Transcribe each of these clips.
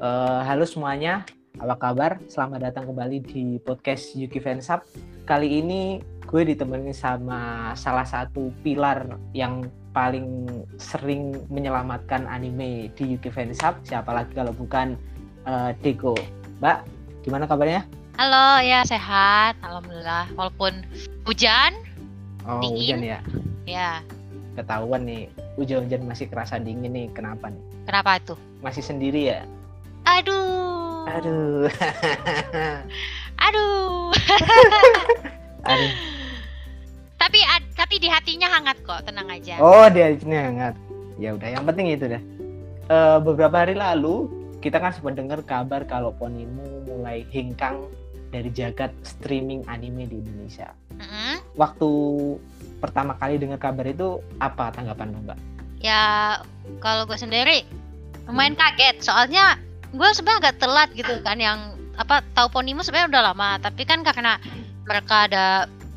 Uh, halo semuanya, apa kabar? Selamat datang kembali di podcast Yuki Fansub. Kali ini gue ditemenin sama salah satu pilar yang paling sering menyelamatkan anime di Yuki Fansub. Siapa lagi kalau bukan uh, Deko. Mbak, gimana kabarnya? Halo, ya sehat. Alhamdulillah. Walaupun hujan. Oh, dingin. hujan ya? Ya. Ketahuan nih, hujan-hujan masih kerasa dingin nih. Kenapa nih? Kenapa itu? Masih sendiri ya? Aduh. Aduh. Aduh. Aduh. Tapi tapi di hatinya hangat kok, tenang aja. Oh, di hatinya hangat. Ya udah, yang penting itu dah. Uh, beberapa hari lalu kita kan sempat dengar kabar kalau Ponimu mulai hengkang dari jagat streaming anime di Indonesia. Mm -hmm. Waktu pertama kali dengar kabar itu apa tanggapan lo, Mbak? Ya, kalau gue sendiri lumayan kaget soalnya gue sebenarnya agak telat gitu kan yang apa tahu Ponimu sebenarnya udah lama tapi kan karena mereka ada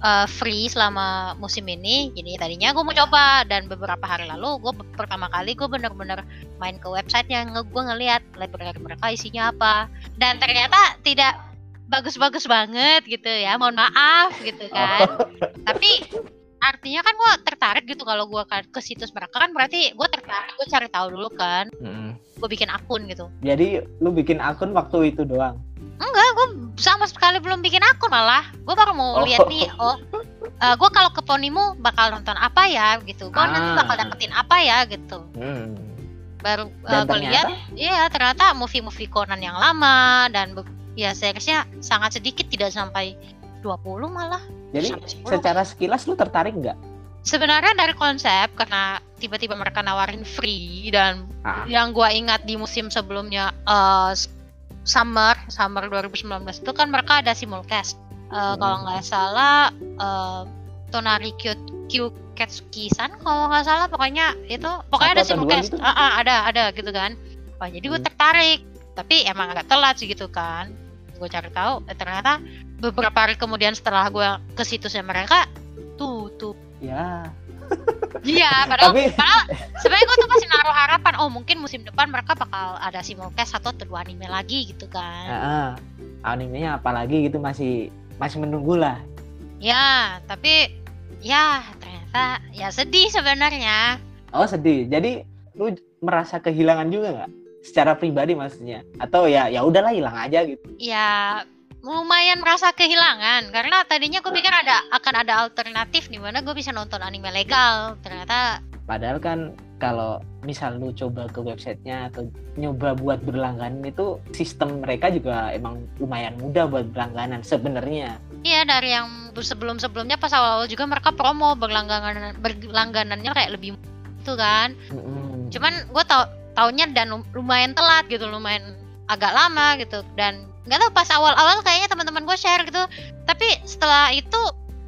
uh, free selama musim ini jadi tadinya gue mau coba dan beberapa hari lalu gue pertama kali gue bener-bener main ke website yang gue ngeliat library mereka isinya apa dan ternyata tidak bagus-bagus banget gitu ya mohon maaf gitu kan tapi artinya kan gue tertarik gitu kalau gue ke situs mereka kan berarti gue tertarik gue cari tahu dulu kan hmm. Gue bikin akun gitu jadi lu bikin akun waktu itu doang enggak gue sama sekali belum bikin akun malah gue baru mau oh. lihat nih oh uh, eh, gue kalau ke Ponimu bakal nonton apa ya gitu gue ah. nanti bakal dapetin apa ya gitu hmm. baru uh, gue lihat iya ternyata movie-movie Conan yang lama dan ya seriesnya sangat sedikit tidak sampai 20 malah. Jadi secara sekilas lu tertarik nggak? Sebenarnya dari konsep karena tiba-tiba mereka nawarin free dan ah. yang gua ingat di musim sebelumnya uh, summer summer 2019 itu kan mereka ada simulcast. Uh, hmm. Kalau nggak salah uh, Tonari Q Q Ketsuki-san kalau nggak salah pokoknya itu pokoknya Satu ada simulcast. Gitu? Uh, uh, ada ada gitu kan. Oh, jadi gue hmm. tertarik tapi emang agak telat sih gitu kan gue cari tahu eh, ternyata beberapa hari kemudian setelah gue ke situsnya mereka ya iya padahal, Tapi... padahal sebenarnya gue tuh masih naruh harapan oh mungkin musim depan mereka bakal ada simulcast atau dua anime lagi gitu kan. Uh, uh, animenya apalagi gitu masih masih menunggu lah. Ya tapi ya ternyata ya sedih sebenarnya. Oh sedih. Jadi lu merasa kehilangan juga nggak? Secara pribadi maksudnya? Atau ya ya udahlah hilang aja gitu? Ya lumayan merasa kehilangan karena tadinya gue pikir ada akan ada alternatif di mana gue bisa nonton anime legal. Ternyata padahal kan kalau misal lu coba ke websitenya atau nyoba buat berlangganan itu sistem mereka juga emang lumayan mudah buat berlangganan sebenarnya. Iya dari yang sebelum sebelumnya pas awal, awal juga mereka promo berlangganan berlangganannya kayak lebih itu kan. Mm -hmm. cuman gue tau taunya dan lumayan telat gitu lumayan agak lama gitu. Dan nggak tahu pas awal-awal kayaknya teman-teman gue share gitu. Tapi setelah itu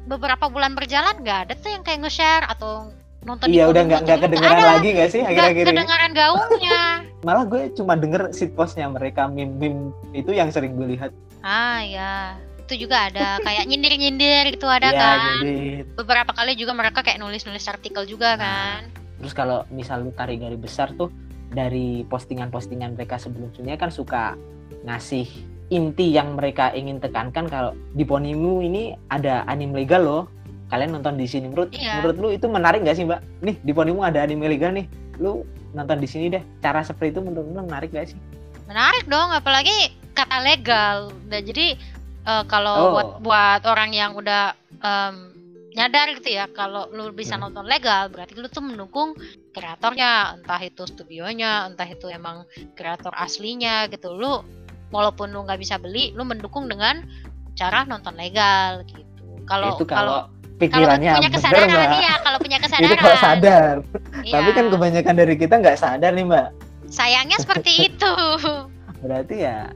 beberapa bulan berjalan nggak ada tuh yang kayak nge-share atau nonton iya udah nggak nggak kedengeran ada. lagi nggak sih akhir-akhir ini? kedengaran gaungnya. Malah gue cuma denger postnya mereka mim mim itu yang sering gue lihat. Ah ya itu juga ada kayak nyindir-nyindir gitu ada ya, kan. nyindir. beberapa kali juga mereka kayak nulis-nulis artikel juga nah, kan. terus kalau misal lu tarik garis besar tuh dari postingan-postingan mereka sebelumnya kan suka ngasih inti yang mereka ingin tekankan kalau di Ponimu ini ada anime legal loh. Kalian nonton di sini menurut iya. menurut lu itu menarik gak sih mbak? Nih di Ponimu ada anime legal nih. Lu nonton di sini deh. Cara seperti itu menurut lu menarik gak sih? Menarik dong apalagi kata legal. Dan jadi uh, kalau oh. buat buat orang yang udah um, nyadar gitu ya kalau lu bisa hmm. nonton legal berarti lu tuh mendukung kreatornya. Entah itu studionya entah itu emang kreator aslinya gitu. Lu walaupun lu nggak bisa beli lu mendukung dengan cara nonton legal gitu. Kalau kalau pikirannya kalau punya kesadaran bener, mbak. iya kalau punya kesadaran itu kalau sadar. Iya. tapi kan kebanyakan dari kita nggak sadar nih mbak. Sayangnya seperti itu. Berarti ya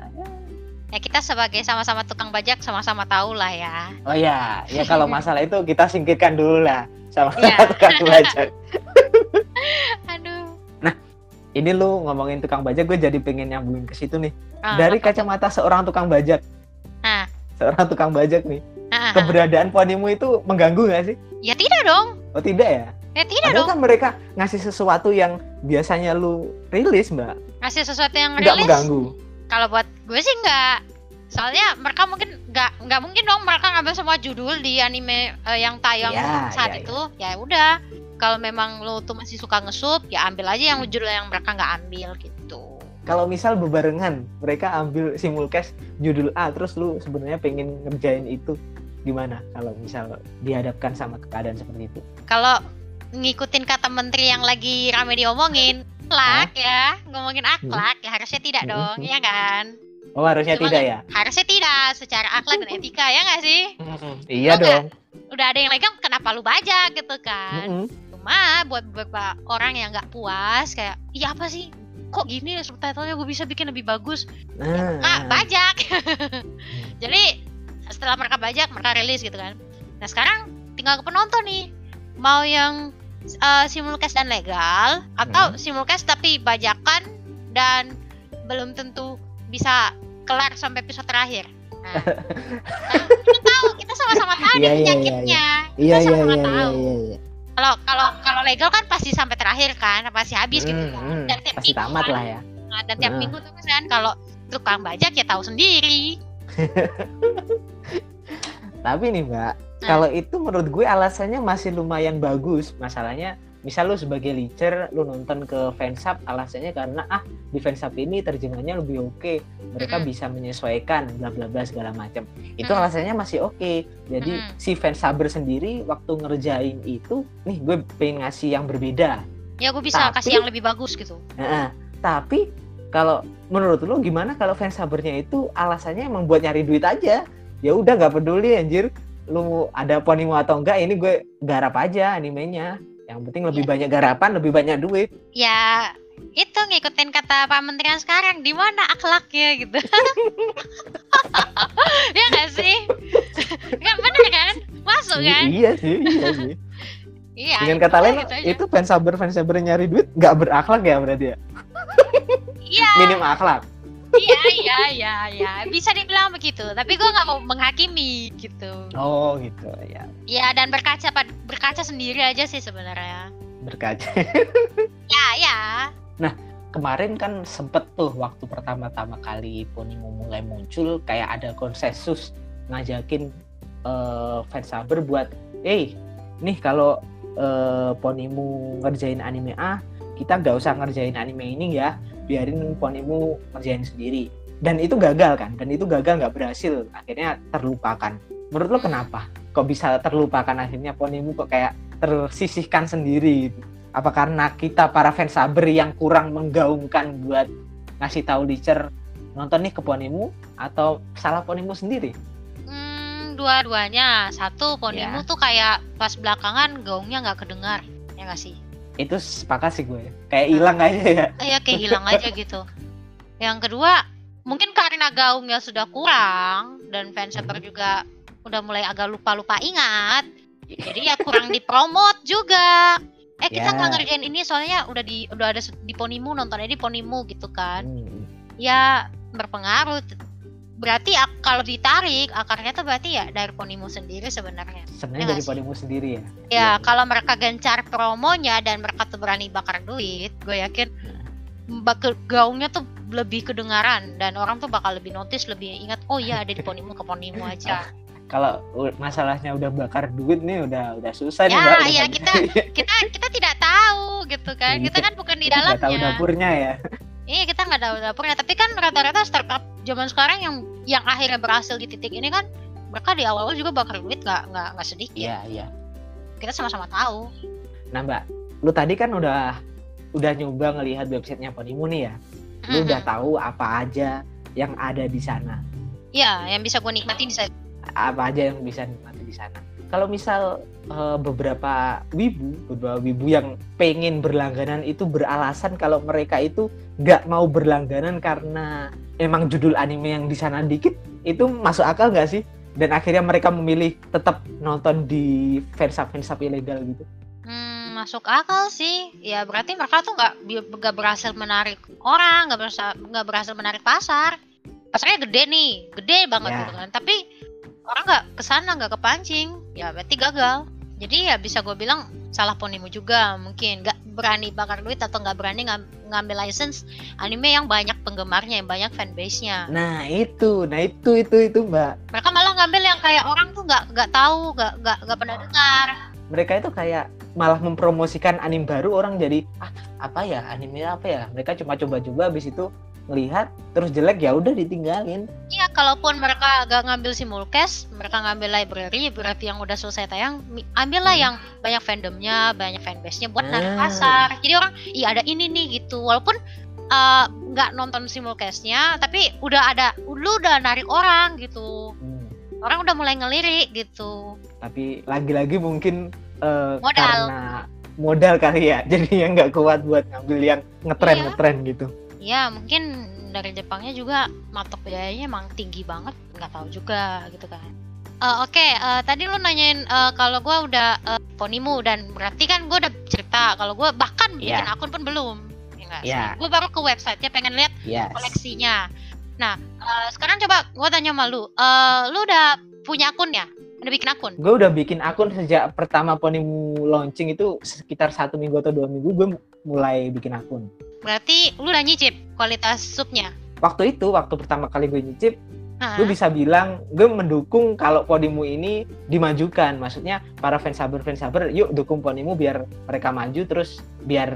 ya. Kita sebagai sama-sama tukang bajak sama-sama tahu lah ya. Oh ya ya kalau masalah itu kita singkirkan dulu lah sama-sama ya. tukang bajak ini lu ngomongin tukang bajak gue jadi pengen nyambungin ke situ nih. Oh, dari kacamata seorang tukang bajak. Ah. seorang tukang bajak nih. Ah, keberadaan ponimu itu mengganggu gak sih? Ya tidak dong. Oh tidak ya? Ya tidak Ada dong. kan mereka ngasih sesuatu yang biasanya lu rilis mbak. Ngasih sesuatu yang rilis? nggak mengganggu. Kalau buat gue sih enggak soalnya mereka mungkin nggak nggak mungkin dong mereka ngambil semua judul di anime uh, yang tayang Ya, saat ya, itu. Ya udah kalau memang lo tuh masih suka ngesup ya ambil aja yang judul yang mereka nggak ambil gitu Kalau misal bebarengan mereka ambil simulcast judul A terus lu sebenarnya pengen ngerjain itu gimana kalau misal dihadapkan sama keadaan seperti itu? kalau ngikutin kata menteri yang lagi rame diomongin akhlak ya ngomongin akhlak ya harusnya tidak Hmm. dong ya kan Oh harusnya Cuma tidak ya? harusnya tidak secara akhlak dan etika ya nggak sih Iya Lu dong. udah ada yang legang kenapa lu bajak gitu kan Mm-mm. Cuma buat beberapa orang yang nggak puas kayak iya apa sih? Kok gini? Ya subtitlenya gue bisa bikin lebih bagus. Nah, ah bajak. Jadi setelah mereka bajak mereka rilis gitu kan. Nah sekarang tinggal ke penonton nih. Mau yang uh, simulcast dan legal atau simulcast tapi bajakan dan belum tentu bisa kelar sampai episode terakhir. Nah, kan kita tahu kita sama-sama tahu Iya, nih iya, iya, penyakitnya. iya. Kita iya sama-sama iya iya tahu. iya. iya. Kalau kalau kalau legal kan pasti sampai terakhir kan pasti habis gitu Hmm, kan hmm, dan tiap pasti minggu tamat kan. lah ya. Nah, dan tiap Heeh. minggu terus kan kalau tukang bajak ya tahu sendiri Tapi nih Mbak, Nah. kalau itu menurut gue alasannya masih lumayan bagus. Masalahnya, misal lu sebagai leader, lu nonton ke fansub, alasannya karena ah di fansub ini terjemahannya lebih oke, mereka Mm-mm. bisa menyesuaikan, bla bla bla segala macam. Itu Mm. alasannya masih oke. Jadi Mm. si fansuber sendiri waktu ngerjain itu, nih gue pengen ngasih yang berbeda. ya gue bisa Tapi- kasih yang lebih bagus gitu Nah, tapi kalau menurut lu gimana kalau fansubernya itu alasannya emang buat nyari duit aja? Ya udah nggak peduli anjir. Lu ada ponimo atau enggak ini gue garap aja animenya. Yang penting lebih banyak garapan, lebih banyak duit. ya itu ngikutin kata Pak Menteri yang sekarang di mana akhlaknya gitu ya nggak sih nggak bener kan masuk kan Iya sih, iya sih. iya Dengan itu kata lain gitu aja. itu fansuber fansuber nyari duit nggak berakhlak ya berarti ya? iya Minim akhlak. Iya iya iya iya. Bisa dibilang begitu. Tapi gue nggak mau menghakimi gitu. Oh gitu ya. ya dan berkaca berkaca sendiri aja sih sebenarnya. Berkaca. ya ya. Kemarin kan sempet tuh waktu pertama-tama kali Ponimo mulai muncul kayak ada konsensus ngajakin eh fansaber buat eh nih kalau eh Ponimu ngerjain anime A kita nggak usah ngerjain anime ini ya biarin Ponimu ngerjain sendiri dan itu gagal kan dan itu gagal nggak berhasil akhirnya terlupakan menurut lo kenapa kok bisa terlupakan akhirnya Ponimu kok kayak tersisihkan sendiri gitu? apa karena kita para fans saber yang kurang menggaungkan buat ngasih tahu Licer nonton nih ke Ponimu atau salah Ponimu sendiri Hmm, dua-duanya. Satu. Ponimu tuh kayak pas belakangan gaungnya nggak kedengar. Ya nggak sih? Itu sepakat sih gue kayak hilang aja ya Eh, ya kayak hilang aja gitu. Yang kedua, mungkin karena gaungnya sudah kurang dan fansaber juga udah mulai agak lupa-lupa ingat. Jadi ya kurang dipromot juga. Eh kita Ya. nggak ngerjain ini soalnya udah di udah ada di Ponimu nontonnya di Ponimu gitu kan. Hmm. Ya berpengaruh. Berarti kalau ditarik akarnya tuh berarti ya dari Ponimu sendiri sebenarnya. sebenarnya Ya dari? Ponimu sendiri ya Ya, Iya. kalau mereka gencar promonya dan mereka tuh berani bakar duit, gue yakin bakal gaungnya tuh lebih kedengaran dan orang tuh bakal lebih notice, lebih ingat, oh iya ada di Ponimu ke Ponimu aja. kalau masalahnya udah bakar duit nih udah udah susah nih Ya, mbak udah ya, kita- kita kita tidak tahu gitu kan, kita kan bukan di kita nggak tahu dalamnya. dapurnya ya Iya kita nggak tahu dapurnya, tapi kan rata-rata startup zaman sekarang yang yang akhirnya berhasil di titik ini kan mereka di awal-awal juga bakar duit nggak nggak nggak sedikit. iya iya Kita sama-sama tahu. nah mbak lu tadi kan udah udah nyoba ngelihat websitenya Ponimu nih ya lu udah Mhm. tahu apa aja yang ada di sana Ya, yang bisa gue nikmatin di sana. apa aja yang bisa nikmati di sana. Kalau misal eh, beberapa wibu, beberapa wibu yang pengen berlangganan itu beralasan kalau mereka itu nggak mau berlangganan karena emang judul anime yang di sana dikit, itu masuk akal nggak sih? Dan akhirnya mereka memilih tetap nonton di fansub fansub ilegal gitu. Hmm, masuk akal sih. Ya berarti mereka tuh nggak berhasil menarik orang, nggak berhasil nggak berhasil menarik pasar. Pasarnya gede nih, gede banget Ya. gitu kan. Tapi orang nggak ke sana, nggak kepancing. Ya berarti gagal. jadi ya bisa gue bilang salah ponimu juga mungkin. Nggak berani bakar duit atau nggak berani ngam- ngambil license anime yang banyak penggemarnya yang banyak fanbase-nya. Nah itu, nah itu itu itu mbak. mereka malah ngambil yang kayak orang tuh nggak nggak tahu nggak nggak nggak pernah dengar. Mereka itu kayak malah mempromosikan anime baru orang jadi ah apa ya? Anime apa ya? Mereka cuma coba-coba habis itu ngelihat terus jelek ya udah ditinggalin Iya, kalaupun mereka gak ngambil simulcast, mereka ngambil library berarti yang udah selesai tayang, ambillah Hmm. yang banyak fandomnya, banyak fanbase-nya buat narik Ah. pasar. Jadi orang, iya ada ini nih gitu. Walaupun eh, nggak nonton simulcastnya, tapi udah ada, lu udah narik orang gitu. Hmm, Orang udah mulai ngelirik gitu. tapi lagi-lagi mungkin eh, Modal. karena modal kali ya jadi yang nggak kuat buat ngambil yang ngetren Iya. ngetren gitu Ya mungkin dari Jepangnya juga matok biayanya emang tinggi banget, nggak tahu juga gitu kan. Eh, Oke, eh, tadi lu nanyain eh, kalau gua udah eh, ponimu dan berarti kan gua udah cerita kalau gua bahkan bikin Iya. akun pun belum. Ya? Iya. Gua baru ke websitenya pengen lihat yes koleksinya. Nah, eh, sekarang coba gua tanya sama lu, Eh, lu udah punya akun ya? Udah bikin akun? gue udah bikin akun sejak pertama Ponimu launching itu sekitar satu minggu atau dua minggu gue mulai bikin akun Berarti lu udah nyicip kualitas subnya? waktu itu waktu pertama kali gue nyicip gue bisa bilang gue mendukung kalau Ponimu ini dimajukan maksudnya para fans saber fans saber yuk dukung Ponimu biar mereka maju terus biar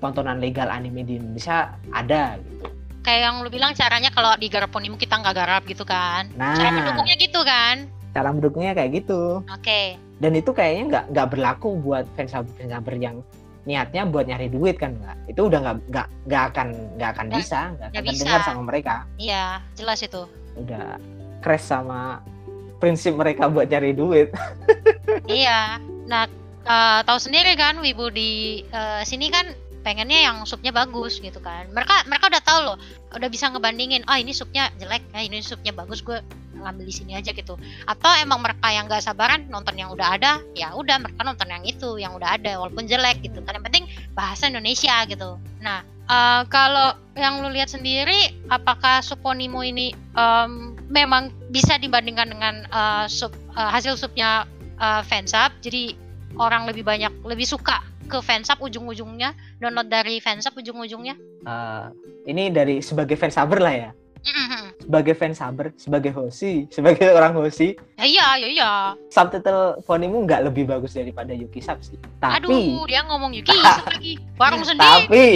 tontonan legal anime di Indonesia ada gitu Kayak yang lu bilang caranya kalau di garap ponimu kita nggak garap gitu kan? nah Cara mendukungnya gitu kan? cara mendukungnya kayak gitu Oke. dan itu kayaknya nggak nggak berlaku buat fans saber fans saber yang niatnya buat nyari duit kan nggak itu udah nggak nggak nggak akan nggak akan Nggak- bisa nggak akan bisa. dengar sama mereka Iya, jelas itu. udah crash sama prinsip mereka buat cari duit iya. Nah, eh, tahu sendiri kan Wibu di eh, sini kan pengennya yang supnya bagus gitu kan. Mereka mereka udah tahu loh, udah bisa ngebandingin, ah ini supnya jelek, ah ini supnya bagus, gue ngambil di sini aja gitu. Atau emang mereka yang nggak sabaran nonton yang udah ada, ya udah mereka nonton yang itu yang udah ada walaupun jelek gitu. Kan yang penting bahasa Indonesia gitu. Nah, eh, kalau yang lu lihat sendiri, apakah Suponimo ini em, memang bisa dibandingkan dengan eh, sup eh, hasil supnya uh, fansub jadi orang lebih banyak lebih suka ke fansub ujung-ujungnya download dari fansub ujung-ujungnya Eh, ini dari sebagai fans saber lah ya. Sebagai fans saber sebagai hoshi sebagai orang hoshi ya iya ya iya. Subtitle Ponimu nggak lebih bagus daripada Yuki Sub sih. Tapi aduh dia ngomong Yuki lagi. Warung sendiri. Tapi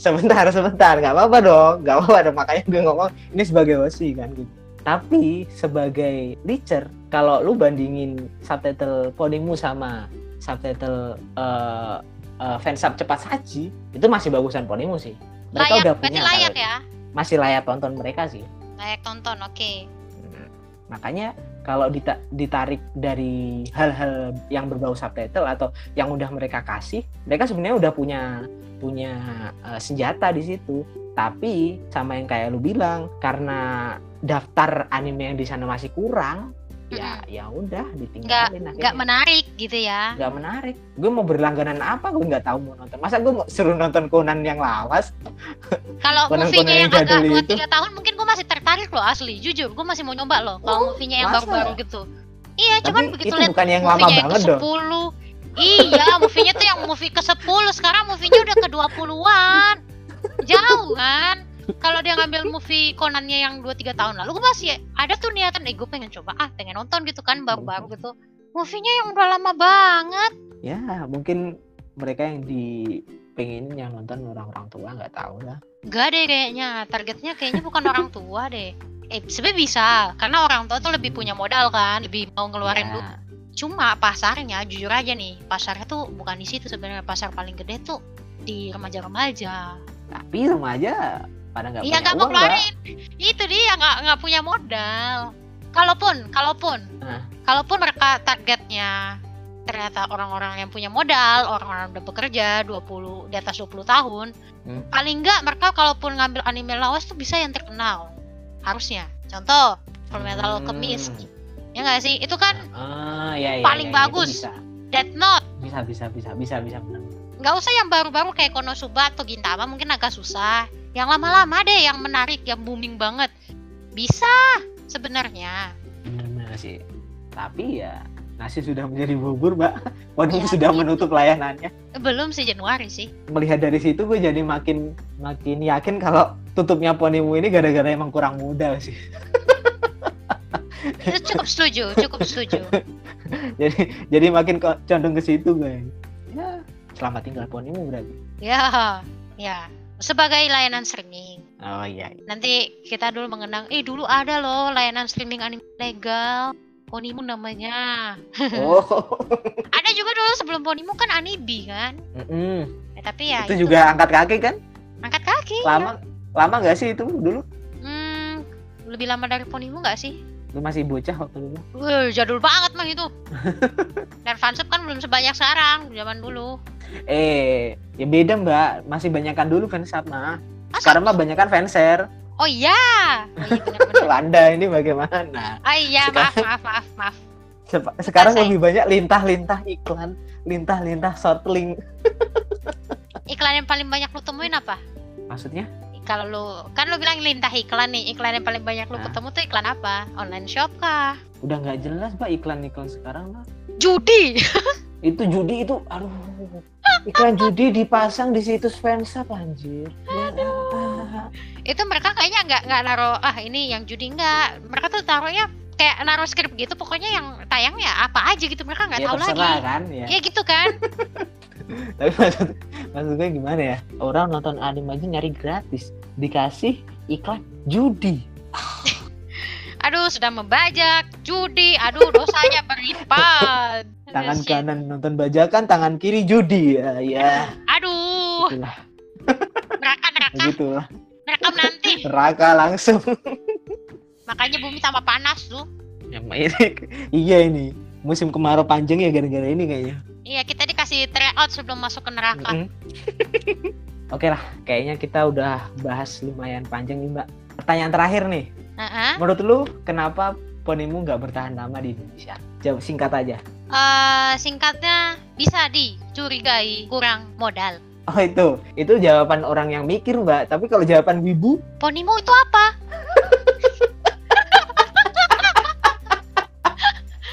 sebentar sebentar. Nggak apa-apa dong. Nggak apa-apa dong. Makanya gue ngomong ini sebagai hoshi kan gitu. Tapi sebagai leacher kalau lu bandingin subtitle Ponimu sama subtitle uh, uh, fansub cepat saji itu masih bagusan Ponimu sih. Mereka layak udah punya layak ya? masih layak tonton mereka sih layak tonton oke Hmm. makanya kalau dita- ditarik dari hal-hal yang berbau subtitle atau yang udah mereka kasih, mereka sebenarnya udah punya punya eh, senjata di situ. Tapi sama yang kayak lu bilang, karena daftar anime yang di sana masih kurang, ya ya udah ditinggalin nggak akhirnya. menarik gitu ya Nggak menarik. Gue mau berlangganan apa? Gue nggak tahu mau nonton. Masa gue mau suruh nonton Conan yang lawas? kalau movie-nya yang yang agak dua tiga tahun mungkin gue masih tertarik loh asli jujur gue masih mau nyoba loh kalau Oh, movie-nya yang baru-baru gitu iya Tapi cuman begitu itu lihat bukan yang lama movie-nya yang banget dong. ke-10 iya movie-nya tuh yang movie ke-10 sekarang movie-nya udah ke-20-an jauh kan kalau dia ngambil movie Conan-nya yang 2-3 tahun lalu gue masih ada tuh niatan eh gue pengen coba ah pengen nonton gitu kan baru-baru gitu. Movie-nya yang udah lama banget. Ya mungkin mereka yang dipengenin yang nonton orang-orang tua nggak tahu lah. Gak deh kayaknya. Targetnya kayaknya bukan orang tua deh. Eh sebenarnya bisa karena orang tua tuh lebih punya modal kan lebih mau ngeluarin Ya, duit. Cuma pasarnya jujur aja nih pasarnya tuh bukan di situ sebenarnya. Pasar paling gede tuh di remaja-remaja. Tapi remaja pada nggak iya punya nggak mau uang nggak? keluarin itu dia nggak nggak punya modal kalaupun kalaupun Nah. kalaupun mereka targetnya ternyata orang-orang yang punya modal orang-orang udah bekerja 20 di atas 20 tahun Hmm. paling nggak mereka kalaupun ngambil anime lawas tuh bisa yang terkenal harusnya contoh Fullmetal Hmm. Alchemist ya nggak sih itu kan Ah ya ya. Paling ya, ya, bagus. Death Note bisa bisa bisa bisa bisa benar. Nggak usah yang baru-baru kayak Konosuba atau Gintama mungkin agak susah yang lama-lama deh yang menarik yang booming banget bisa sebenarnya Benar-benar sih. Tapi ya nasi sudah menjadi bubur mbak Ponimu Ya, sudah gitu. menutup layanannya Belum sih Januari sih. melihat dari situ gue jadi makin makin yakin kalau tutupnya Ponimu ini gara-gara emang kurang modal sih Itu cukup setuju, cukup setuju. jadi jadi makin condong ke situ gue ya selamat tinggal Ponimu berarti Ya, ya. Sebagai layanan streaming. oh iya Nanti kita dulu mengenang, eh dulu ada loh layanan streaming anime legal. Ponimu namanya. oh Ada juga dulu sebelum Ponimu kan Anibi kan. Mm-mm. Ya, tapi ya itu juga angkat kaki kan angkat kaki. lama lama nggak sih itu dulu Hmm, lebih lama dari Ponimu nggak sih? lu masih bocah waktu dulu Wih, jadul banget mah itu. Dan fansub kan belum sebanyak sekarang, zaman dulu. Eh ya beda mbak masih banyakkan dulu fansub mah Masa? sekarang mah banyakan fanser Oh iya. Oh iya. Landa ini bagaimana Ah iya, maaf, maaf, maaf, maaf. Sekarang Selesai. lebih banyak lintah-lintah iklan lintah-lintah short link Iklan yang paling banyak lu temuin apa? maksudnya Kalau lu kan lu bilang lintah iklan nih, iklan yang paling banyak lu Nah. ketemu tuh iklan apa? Online shop kah? udah nggak jelas mbak iklan-iklan sekarang mah Judi. itu judi itu aduh iklan judi dipasang di situs fansub anjir Ya. itu mereka kayaknya nggak nggak naruh ah ini yang judi nggak. Mereka tuh taruhnya kayak naruh skrip gitu pokoknya yang tayangnya apa aja gitu mereka nggak ya tahu lagi. kan ya Ya gitu kan. tapi maksud maksudnya gimana ya orang nonton anime aja nyari gratis dikasih iklan judi Aduh sudah membajak judi. Aduh dosanya berlipat. tangan Aduh, shit. kanan nonton bajakan tangan kiri judi ya ya Aduh, itulah neraka neraka begitulah neraka nanti. neraka langsung Makanya bumi tambah panas tuh. ya ini iya ini musim kemarau panjang ya gara-gara ini kayaknya Iya kita dikasih tryout sebelum masuk ke neraka. Mm-mm. Oke lah, kayaknya kita udah bahas lumayan panjang nih Mbak. Pertanyaan terakhir nih, Heeh. menurut lu kenapa Ponimu nggak bertahan lama di Indonesia? Jawab singkat aja. Eh, singkatnya bisa dicurigai kurang modal. Oh itu, itu jawaban orang yang mikir Mbak. Tapi kalau jawaban Wibu, Ponimu itu apa?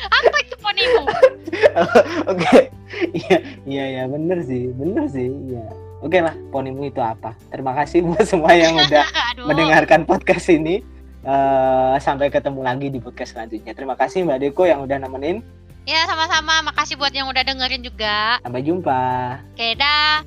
apa itu ponimu? oke, iya iya ya bener sih, bener sih, iya. Oke lah, Ponimu itu apa? Terima kasih buat semua yang udah mendengarkan podcast ini. Eh, sampai ketemu lagi di podcast selanjutnya. Terima kasih Mbak Deko yang udah nemenin. Ya sama-sama. Makasih buat yang udah dengerin juga. Sampai jumpa. Oke dah.